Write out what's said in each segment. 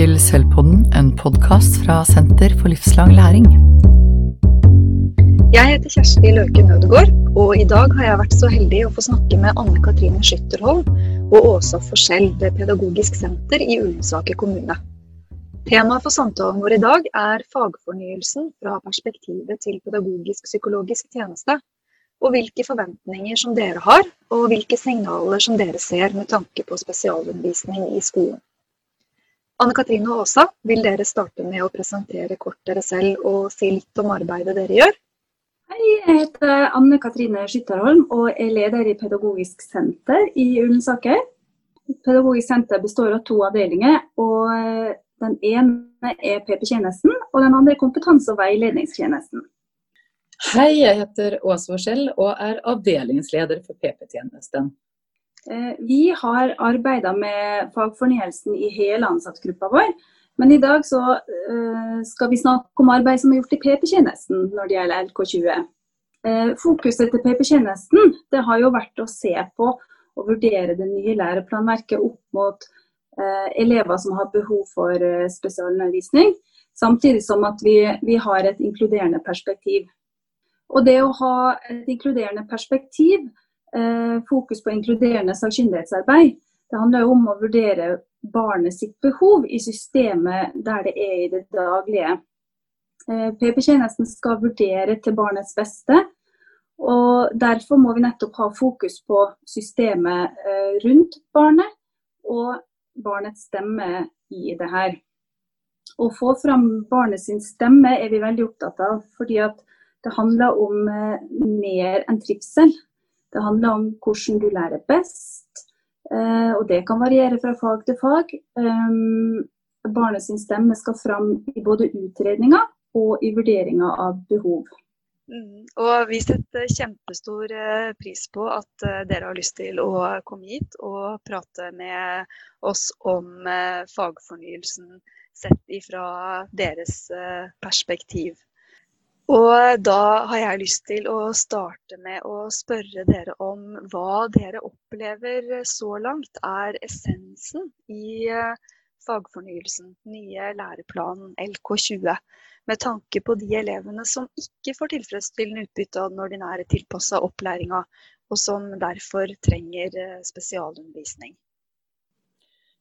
til Sølvpodden, en podkast fra Senter for livslang læring. Jeg heter Kjersti Løken Ødegaard, og i dag har jeg vært så heldig å få snakke med Anne Katrine Skytterholm og Åsa Forskjell ved Pedagogisk senter i Ullensaker kommune. Temaet for samtalen vår i dag er fagfornyelsen fra perspektivet til pedagogisk-psykologisk tjeneste, og hvilke forventninger som dere har, og hvilke signaler som dere ser med tanke på spesialundervisning i skolen. Anne Katrine og Åsa, vil dere starte med å presentere kort dere selv og si litt om arbeidet dere gjør? Hei, jeg heter Anne Katrine Skytterholm og er leder i Pedagogisk senter i Ullensaker. Pedagogisk senter består av to avdelinger. og eh, Den ene er PP-tjenesten, og den andre er kompetanse- og veiledningstjenesten. Hei, jeg heter Åse Forskjell og er avdelingsleder for PP-tjenesten. Eh, vi har arbeida med fagfornyelsen i hele ansattgruppa vår. Men i dag så uh, skal vi snakke om arbeid som er gjort i PP-tjenesten når det gjelder LK20. Uh, fokuset til PP-tjenesten har jo vært å se på og vurdere det nye læreplanverket opp mot elever som har behov for spesialundervisning. Samtidig som at vi, vi har et inkluderende perspektiv. Og det å ha et inkluderende perspektiv Eh, fokus på inkluderende sakkyndighetsarbeid. Det handler jo om å vurdere barnet sitt behov i systemet der det er i det daglige. Eh, PP-tjenesten skal vurdere til barnets beste. og Derfor må vi nettopp ha fokus på systemet eh, rundt barnet og barnets stemme i det her. Å få fram barnets stemme er vi veldig opptatt av, fordi det handler om mer enn trivsel. Det handler om hvordan du lærer best, eh, og det kan variere fra fag til fag. Eh, Barnets stemme skal fram i både utredninga og i vurderinga av behov. Mm. Og vi setter kjempestor eh, pris på at dere har lyst til å komme hit og prate med oss om fagfornyelsen sett ifra deres perspektiv. Og da har jeg lyst til å starte med å spørre dere om hva dere opplever så langt er essensen i eh, fagfornyelsen, nye læreplanen LK20, med tanke på de elevene som ikke får tilfredsstillende utbytte av den ordinære tilpassa opplæringa, og som derfor trenger eh, spesialundervisning.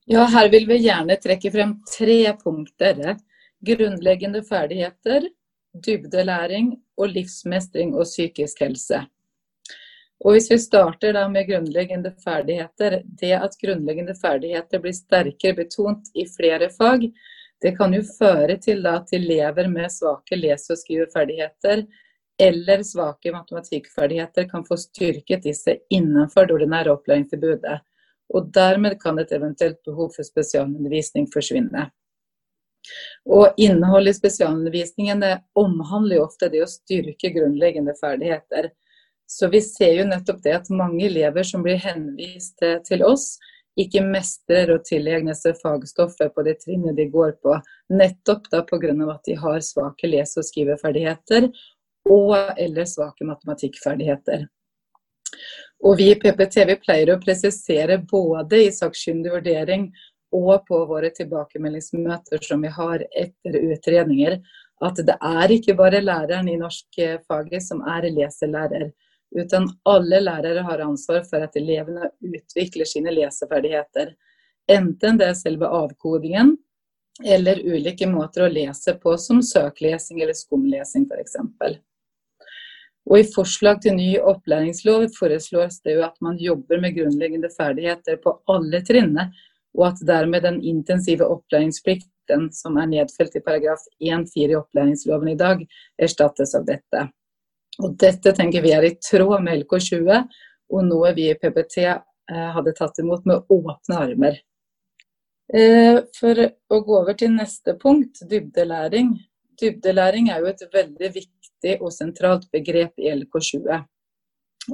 Ja, her vil vi gjerne trekke frem tre punkter. Grunnleggende ferdigheter, dybdelæring og livsmestring og psykisk helse. Og Hvis vi starter da med grunnleggende ferdigheter, det at grunnleggende ferdigheter blir sterkere betont i flere fag, det kan jo føre til at elever med svake lese- og skriveferdigheter eller svake matematikkferdigheter kan få styrket disse innenfor det ordinære opplæringstilbudet. Og dermed kan et eventuelt behov for spesialundervisning forsvinne. Og innholdet i spesialundervisningen omhandler jo ofte det å styrke grunnleggende ferdigheter. Så vi ser jo nettopp det at mange elever som blir henvist til oss, ikke mestrer å tilegne seg fagstoffet på det trinnet de går på, nettopp da pga. at de har svake lese- og skriveferdigheter og eller svake matematikkferdigheter. Og Vi i PPT vi pleier å presisere både i sakkyndig vurdering og på våre tilbakemeldingsmøter som vi har etter utredninger, at det er ikke bare læreren i norskfaget som er leselærer, utan alle lærere har ansvar for at elevene utvikler sine leseferdigheter. Enten det er selve avkodingen, eller ulike måter å lese på, som søklesing eller skumlesing f.eks. Og I forslag til ny opplæringslov foreslås det jo at man jobber med grunnleggende ferdigheter på alle trinnene, og at dermed den intensive opplæringsplikten som er nedfelt i paragraf 1-4 i opplæringsloven i dag, erstattes av dette. Og Dette tenker vi er i tråd med LK20, og noe vi i PPT eh, hadde tatt imot med åpne armer. Eh, for å gå over til neste punkt, dybdelæring. Dybdelæring er jo et veldig viktig og sentralt begrep i LK20.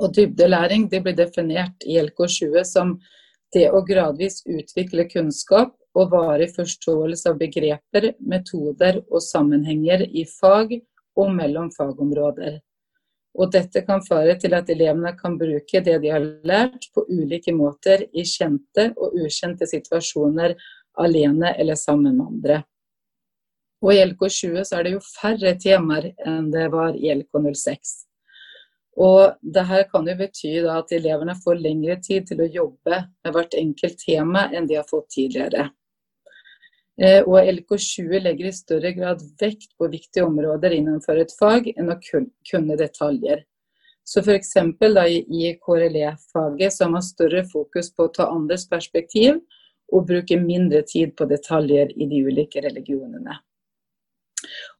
Og dybdelæring blir definert i LK20 som det å gradvis utvikle kunnskap og varig forståelse av begreper, metoder og sammenhenger i fag og mellom fagområder. Og dette kan føre til at elevene kan bruke det de har lært på ulike måter i kjente og ukjente situasjoner alene eller sammen med andre. Og I LK20 så er det jo færre temaer enn det var i LK06. Og det her kan jo bety at elevene får lengre tid til å jobbe med hvert enkelt tema enn de har fått tidligere. Eh, og LK20 legger i større grad vekt på viktige områder innenfor et fag enn å kunne detaljer. Så f.eks. i KRLE-faget så har man større fokus på å ta andres perspektiv og bruke mindre tid på detaljer i de ulike religionene.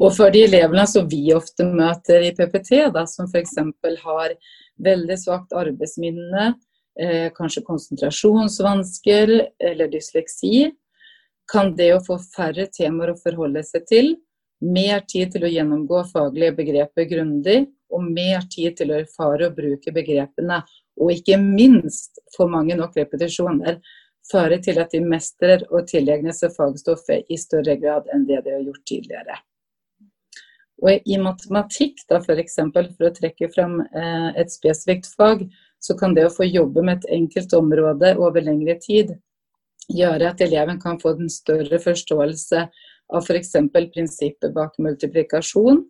Og for de elevene som vi ofte møter i PPT, da, som f.eks. har veldig svakt arbeidsminne, eh, kanskje konsentrasjonsvansker eller dysleksi, kan det å få færre temaer å forholde seg til, mer tid til å gjennomgå faglige begreper grundig, og mer tid til å erfare og bruke begrepene, og ikke minst få mange nok repetisjoner, føre til at de mestrer og tilegner seg fagstoffet i større grad enn det de har gjort tidligere. Og I matematikk, da f.eks. For, for å trekke fram eh, et spesifikt fag, så kan det å få jobbe med et enkelt område over lengre tid gjøre at eleven kan få en større forståelse av f.eks. prinsippet bak multiplikasjon,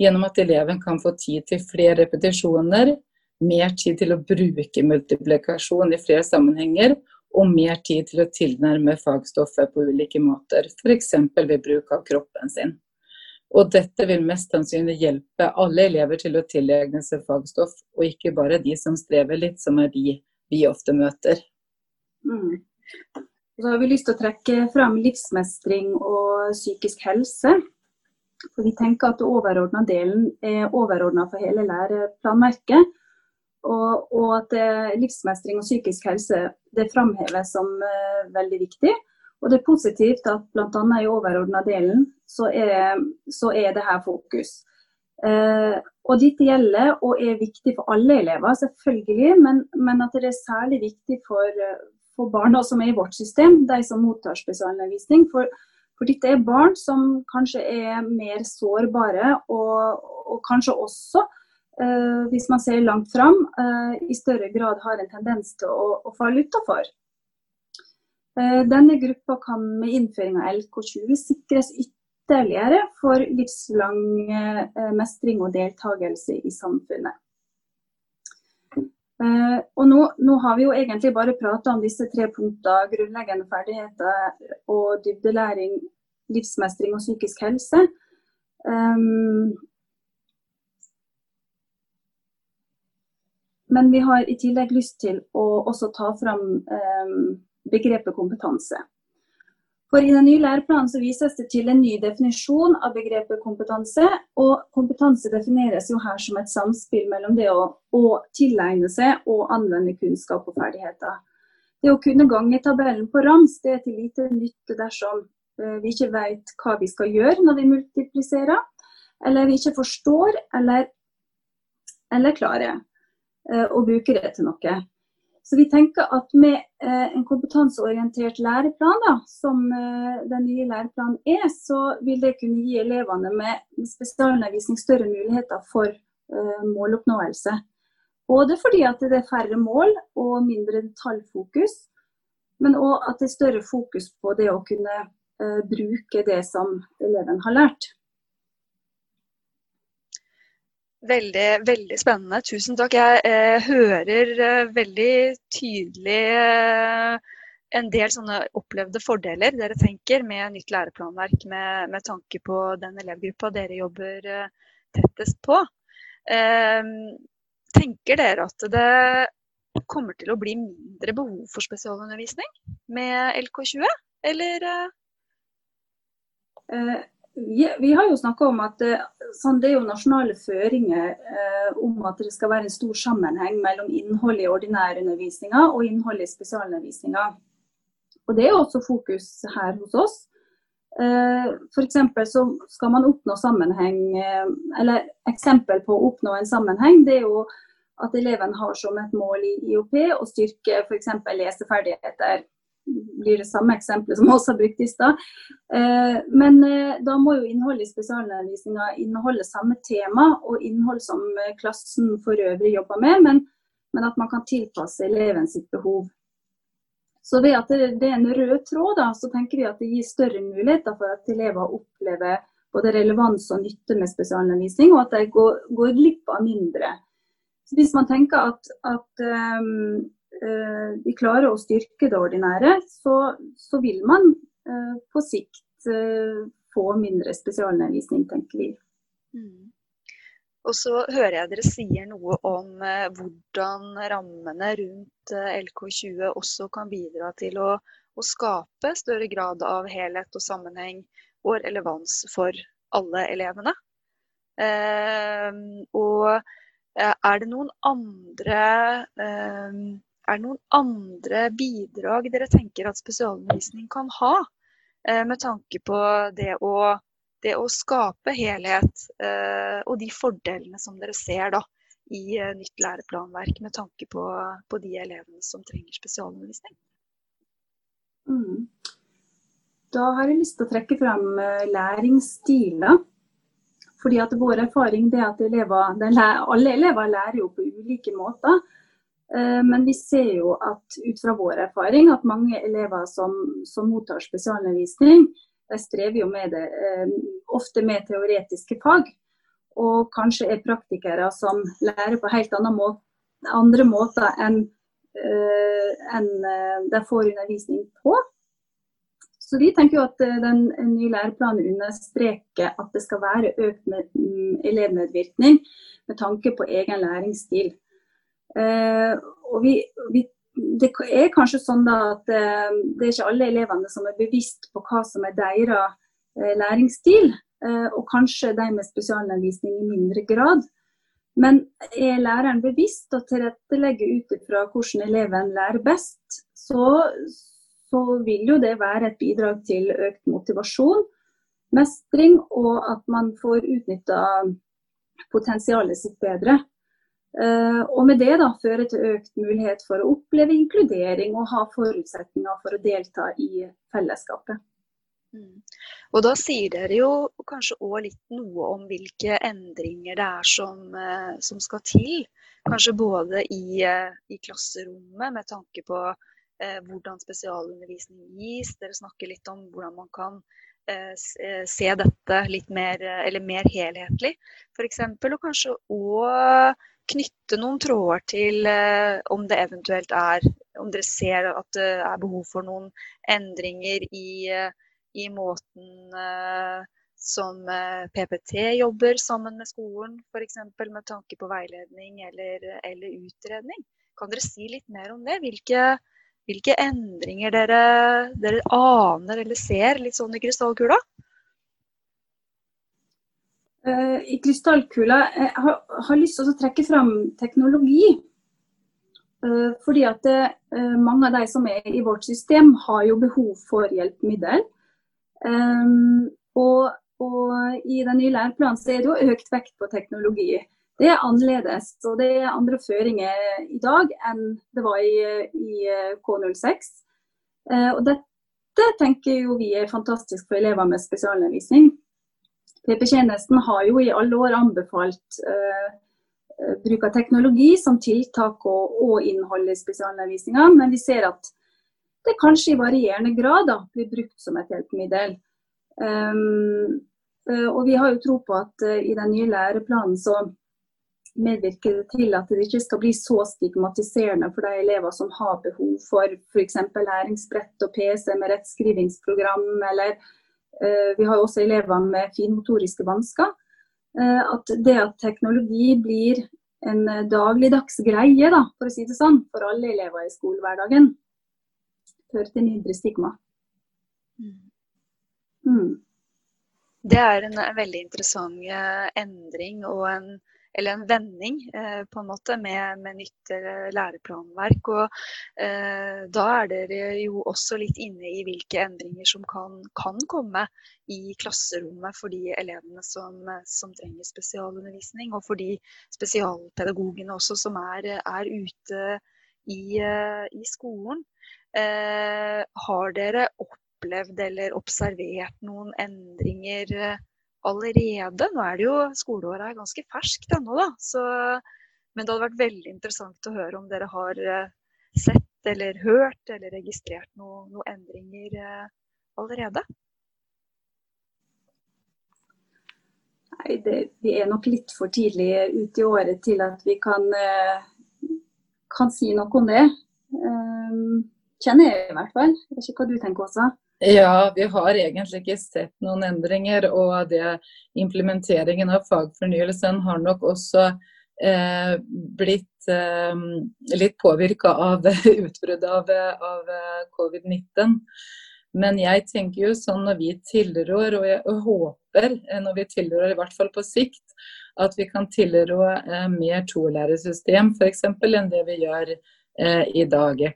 gjennom at eleven kan få tid til flere repetisjoner, mer tid til å bruke multiplikasjon i flere sammenhenger, og mer tid til å tilnærme fagstoffet på ulike måter, f.eks. ved bruk av kroppen sin. Og dette vil mest sannsynlig hjelpe alle elever til å tilegne seg fagstoff, og ikke bare de som strever litt, som er de vi ofte møter. Mm. Så har vi lyst til å trekke fram livsmestring og psykisk helse. For vi tenker at den overordna delen er overordna for hele læreplanverket. Og, og at livsmestring og psykisk helse det framheves som uh, veldig viktig. Og det er positivt at bl.a. i overordna delen så er, så er det her fokus. Eh, og dette gjelder og er viktig for alle elever, selvfølgelig, men, men at det er særlig viktig for, for barna som er i vårt system, de som mottar spesialundervisning. For, for dette er barn som kanskje er mer sårbare, og, og kanskje også, eh, hvis man ser langt fram, eh, i større grad har en tendens til å, å falle utafor. Uh, denne gruppa kan med innføring av LK20 sikres ytterligere for livslang mestring og deltakelse i samfunnet. Uh, og nå, nå, har vi jo egentlig bare prata om disse tre punktene, grunnleggende ferdigheter og dybdelæring, livsmestring og psykisk helse. Um, men vi har i tillegg lyst til å også ta fram um, begrepet kompetanse. For I den nye læreplanen så vises det til en ny definisjon av begrepet kompetanse. Og kompetanse defineres jo her som et samspill mellom det å, å tilegne seg og anvende kunnskap og ferdigheter. Det å kunne gange tabellen på rams det er til lite nytte dersom uh, vi ikke vet hva vi skal gjøre når vi multipliserer, eller vi ikke forstår eller, eller klarer uh, å bruke det til noe. Så vi tenker at med eh, en kompetanseorientert læreplan, da, som eh, den nye læreplanen er, så vil det kunne gi elevene med spesialundervisning større muligheter for eh, måloppnåelse. Både fordi at det er færre mål og mindre detaljfokus, men òg at det er større fokus på det å kunne bruke det som eleven har lært. Veldig, veldig spennende. Tusen takk. Jeg eh, hører eh, veldig tydelig eh, en del sånne opplevde fordeler dere tenker med nytt læreplanverk med, med tanke på den elevgruppa dere jobber eh, tettest på. Eh, tenker dere at det kommer til å bli mindre behov for spesialundervisning med LK20, eller? Vi, har jo snakka om at eh, sånn, det er jo nasjonale føringer eh, om at det skal være en stor sammenheng mellom innholdet i ordinærundervisninga og innholdet i spesialundervisninga. Og Det er også fokus her hos oss. Eh, F.eks. så skal man oppnå sammenheng, eh, eller eksempel på å oppnå en sammenheng, det er jo at eleven har som et mål i IOP å styrke f.eks. leseferdigheter blir det samme eksempelet som også har brukt i stad. Eh, men eh, da må jo innholdet i spesialundervisninga inneholde samme tema og innhold som eh, klassen for øvrig jobber med, men, men at man kan tilpasse eleven sitt behov. Så ved at det er en rød tråd, da, så tenker vi at det gir større muligheter for at elever opplever både relevans og nytte med spesialundervisning, og at de går, går glipp av mindre. Så hvis man tenker at, at um, vi klarer å styrke det ordinære, så, så vil man uh, på sikt uh, få mindre spesialundervisning, tenker vi. Mm. Og så hører jeg dere sier noe om eh, hvordan rammene rundt eh, LK20 også kan bidra til å, å, skape større grad av helhet og sammenheng og relevans for alle elevene. Eh, og eh, er det noen andre eh, er det noen andre bidrag dere tenker at spesialundervisning kan ha, eh, med tanke på det å det å skape helhet eh, og de fordelene som dere ser da, i eh, nytt læreplanverk med tanke på, på, de elevene som trenger spesialundervisning? Mm. Da har jeg lyst til å trekke frem læringsstiler. Fordi at Vår erfaring er at elever, alle elever lærer jo på ulike måter. Men vi ser jo at ut fra vår erfaring at mange elever som, som mottar spesialundervisning, de strever jo med det, eh, ofte med teoretiske fag. Og kanskje er praktikere som lærer på helt må andre måter enn eh, en eh, de får undervisning på. Så vi tenker jo at den nye læreplanen understreker at det skal være økt um, elevmedvirkning med tanke på egen læringsstil. Uh, og vi, vi det er kanskje sånn at eh, det er ikke alle elevene som er bevisst på hva som er deres eh, læringsstil, eh, og kanskje de med spesialundervisning i mindre grad. Men er læreren bevisst og tilrettelegger ut fra hvordan eleven lærer best, så, så vil jo det være et bidrag til økt motivasjon, mestring, og at man får utnytta potensialet sitt bedre. Eh, og med det da føre til økt mulighet for å oppleve inkludering og ha forutsetninger for å delta i fellesskapet. Mm. Og Da sier dere jo kanskje òg litt noe om hvilke endringer det er som, eh, som skal til. Kanskje både i, eh, i, klasserommet med tanke på eh, hvordan spesialundervisning gis. Dere snakker litt om hvordan man kan eh, se dette litt mer, eller mer helhetlig, f.eks. Og kanskje òg knytte noen tråder til eh, om det eventuelt er Om dere ser at det er behov for noen endringer i, eh, i måten eh, som PPT jobber sammen med skolen, f.eks. med tanke på veiledning eller, eller, utredning. Kan dere si litt mer om det? Hvilke, hvilke endringer dere, dere aner eller ser litt sånn i krystallkula? Eh, i krystallkula jeg eh, har, har lyst til å trekke fram teknologi. Eh, fordi at det, mange av de som er i vårt system, har jo behov for hjelpemiddel. Og, og i den nye læreplanen så er det jo økt vekt på teknologi. Det er annerledes, og det er andre føringer i dag enn det var i, i K06. Og dette tenker jo vi er fantastisk for elever med spesialundervisning. PP-tjenesten har jo i alle år anbefalt eh, bruk av teknologi som tiltak og, og innhold i spesialundervisninga, men vi ser at det kanskje i varierende grad da, blir brukt som et hjelpemiddel. Um, og vi har jo tro på at uh, i den nye læreplanen så medvirker det til at det ikke skal bli så stigmatiserende for de elever som har behov for f.eks. læringsbrett og PC med rettskrivingsprogram, eller Eh, vi har jo også elever med finmotoriske vansker. Eh, at det at teknologi blir en dagligdags greie, da, for å si det sånn, for alle elever i skolehverdagen, fører til mindre stigma. Mm. mm. Det er en veldig interessant eh, endring og en eller en vending eh, på en måte med, med nytt eh, læreplanverk. Og eh, da er dere jo også litt inne i hvilke endringer som kan, kan komme i klasserommet for de elevene som, som, trenger spesialundervisning, og for de spesialpedagogene også som er, er ute i, eh, i skolen. Eh, har dere opplevd eller observert noen endringer? Allerede. Nå er det jo skoleåret er ganske ferskt ennå, da. Så, men det hadde vært veldig interessant å høre om dere har eh, sett eller hørt eller registrert noen noe endringer eh, allerede? Nei, det, Vi er nok litt for tidlig ute i året til at vi kan, eh, kan si noe om det. Kjenner jeg i hvert fall. Jeg vet ikke hva du tenker også? Ja, vi har egentlig ikke sett noen endringer. Og det, implementeringen av fagfornyelsen har nok også eh, blitt eh, litt påvirka av utbruddet av, av covid-19. Men jeg tenker jo sånn når vi tilrår, og jeg håper eh, når vi tilrår i hvert fall på sikt, at vi kan tilrå eh, mer tolærersystem f.eks. enn det vi gjør eh, i dag.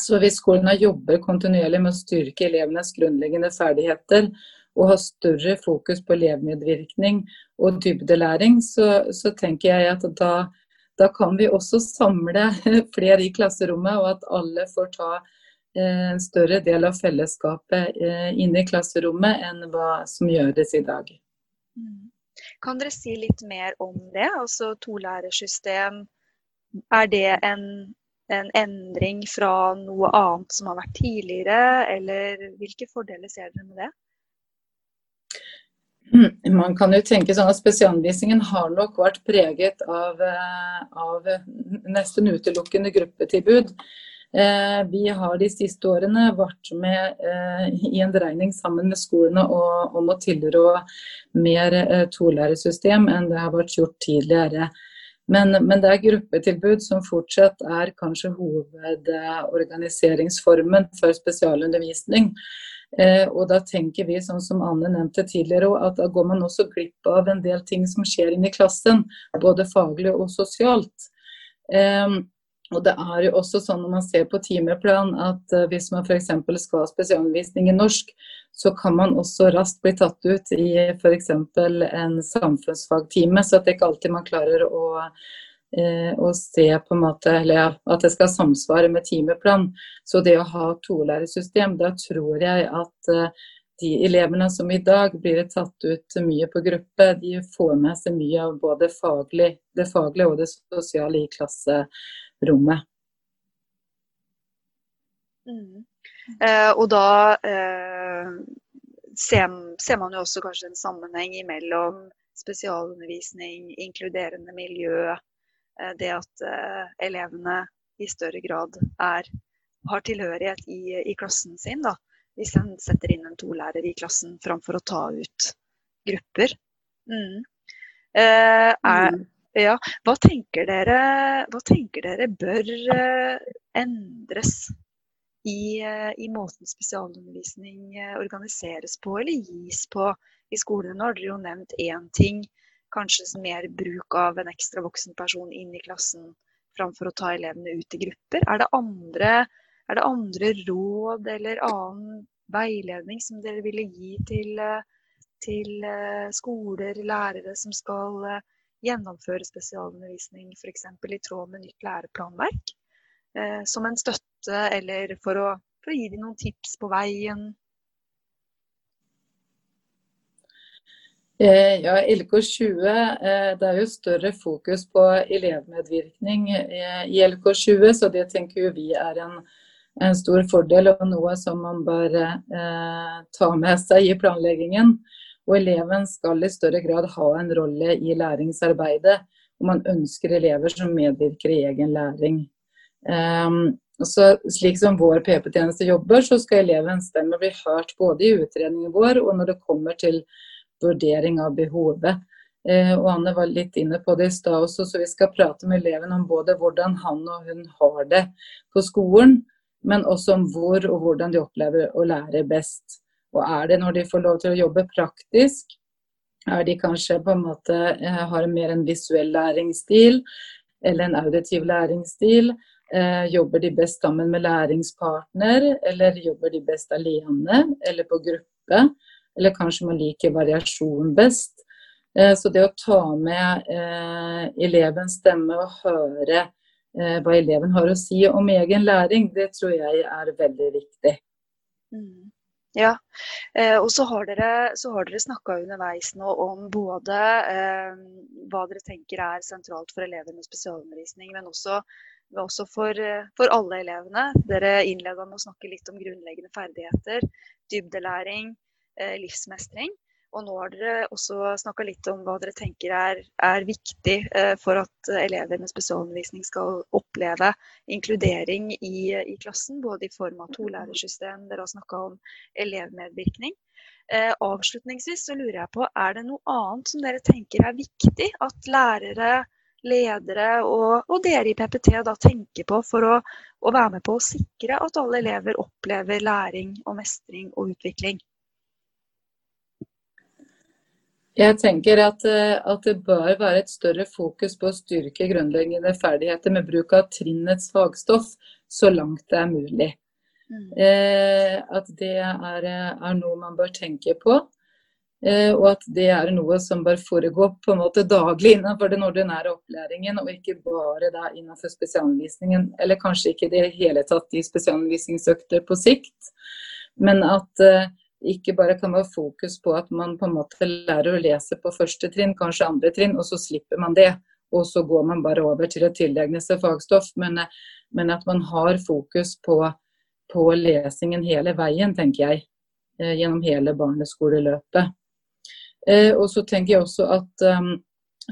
Så hvis skolene jobber kontinuerlig med å styrke elevenes grunnleggende ferdigheter og har større fokus på elevmedvirkning og dybdelæring, så, så tenker jeg at da, da, kan vi også samle flere i klasserommet, og at alle får ta Eh, en større del av fellesskapet eh, inne i klasserommet enn hva som gjøres i dag. Mm. Kan dere si litt mer om det? Altså tolærersystem. Er det en, en, endring fra noe annet som har vært tidligere, eller hvilke fordeler ser dere med det? Mm, man kan jo tenke sånn at Spesialundervisningen har nok vært preget av, eh, av nesten utelukkende gruppetilbud. Eh, vi har de siste årene vært med eh, i en dreining sammen med skolene om å tilrå mer tolærersystem enn det har vært gjort tidligere. Men, men, det er gruppetilbud som fortsatt er kanskje hovedorganiseringsformen for spesialundervisning. Eh, og da tenker vi, sånn som Anne nevnte tidligere, at da går man også glipp av en del ting som skjer inne i klassen. Både faglig og sosialt. Eh, og det er jo også sånn når man ser på timeplan at uh, hvis man f.eks. skal ha spesialundervisning i norsk, så kan man også raskt bli tatt ut i f.eks. en samfunnsfagtime. Så at det ikke alltid man klarer å, uh, å se på en måte, eller at det skal samsvare med timeplan. Så det å ha tolærersystem, da tror jeg at uh, de elevene som i dag blir tatt ut mye på gruppe, de får med seg mye av både faglig, det faglige og det sosiale i klasserommet rommet. Mm. Eh, og da eh, ser, ser, man jo også kanskje en sammenheng mellom spesialundervisning, inkluderende miljø, eh, det at eh, elevene i større grad er, har tilhørighet i, i klassen sin. Da, hvis en setter inn en tolærer i klassen framfor å ta ut grupper. Mm. Eh, er, mm. Ja, hva tenker dere, hva tenker dere bør uh, endres i, uh, i, måten spesialundervisning uh, organiseres på eller gis på i skolene? Nå har dere jo nevnt én ting, kanskje mer bruk av en ekstra voksen person inn i klassen framfor å ta elevene ut i grupper. Er det andre, er det andre råd eller annen veiledning som dere ville gi til, til skoler, lærere som skal gjennomføre spesialundervisning f.eks. i tråd med nytt læreplanverk. Eh, som en støtte eller for å, for å gi dem noen tips på veien. Eh, ja, LK20, eh, Det er jo større fokus på elevmedvirkning eh, i LK20, så det tenker vi er en, en, stor fordel og noe som man bør ta med seg i planleggingen. Og eleven skal i større grad ha en rolle i læringsarbeidet. Og man ønsker elever som medvirker i egen læring. Um, så slik som vår PP-tjeneste jobber, så skal elevens stemme bli hørt både i utredningen vår og når det kommer til vurdering av behovet. Eh, og Anne var litt inne på det i stad også, så vi skal prate med eleven om både hvordan han og hun har det på skolen, men også om hvor og hvordan de opplever å lære best. Og er det når de får lov til å jobbe praktisk, er de kanskje på en måte eh, har mer en visuell læringsstil eller en auditiv læringsstil? Eh, jobber de best sammen med læringspartner, eller jobber de best alene eller på gruppe? Eller kanskje man liker variasjon best. Eh, så det å ta med elevens stemme og høre hva eleven har å si om egen læring, det tror jeg er veldig viktig. Mm. Ja, eh, og så har dere, så dere snakka underveis nå om både eh, hva dere tenker er sentralt for elever med spesialundervisning, men også, også for, eh, for, alle elevene. Dere innleda med å snakke litt om grunnleggende ferdigheter, dybdelæring, eh, livsmestring. Og nå har dere også snakka litt om hva dere tenker er, er viktig eh, for at elever med spesialundervisning skal oppleve inkludering i, i klassen, både i form av tolærersystem, dere har snakka om elevmedvirkning. Eh, avslutningsvis så lurer jeg på, er det noe annet som dere tenker er viktig at lærere, ledere og, og dere i PPT da tenker på for å, å være med på å sikre at alle elever opplever læring og mestring og utvikling? Jeg tenker at, eh, at, det bør være et større fokus på å styrke grunnleggende ferdigheter med bruk av trinnets fagstoff så langt det er mulig. Mm. Eh, at det er, er, noe man bør tenke på. Eh, og at det er noe som bør foregå på en måte daglig innenfor den ordinære opplæringen, og ikke bare da innenfor spesialanvisningen. Eller kanskje ikke i det hele tatt i spesialanvisningsøkter på sikt. Men at eh, ikke bare kan være fokus på at man på en måte lærer å lese på første trinn, kanskje andre trinn, og så slipper man det. Og så går man bare over til å tilegne seg fagstoff. Men, men, at man har fokus på, på, lesingen hele veien, tenker jeg. Eh, gjennom hele barneskoleløpet. Eh, og så tenker jeg også at um,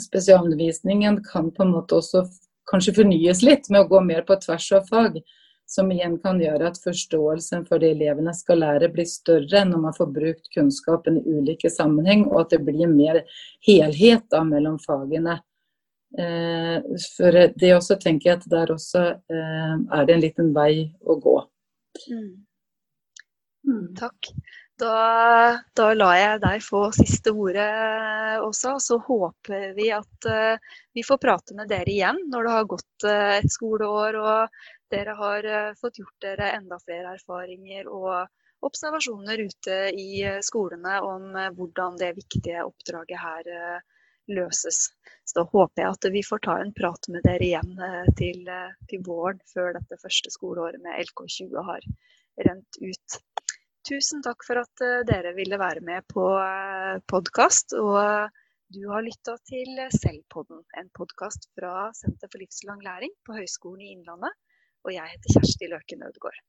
spesialundervisningen kan på en måte også kanskje fornyes litt med å gå mer på tvers av fag som igjen kan gjøre at forståelsen for det elevene skal lære, blir større når man får brukt kunnskapen i ulike sammenheng, og at det blir mer helhet da, mellom fagene. Eh, for det også tenker jeg at der også eh, er det en liten vei å gå. Mm. Mm. Takk. Da, da, lar jeg deg få siste ordet også. Så håper vi at uh, vi får prate med dere igjen når det har gått uh, et skoleår og dere har uh, fått gjort dere enda flere erfaringer og observasjoner ute i skolene om hvordan det viktige oppdraget her løses. Så da håper jeg at vi får ta en prat med dere igjen til, til våren, før dette første skoleåret med LK20 har rent ut. Tusen takk for at eh, dere ville være med på eh, podkast. Og du har lytta til Selvpodden, en podkast fra Senter for livslang læring på Høgskolen i Innlandet. Og jeg heter Kjersti Løken Ødegaard.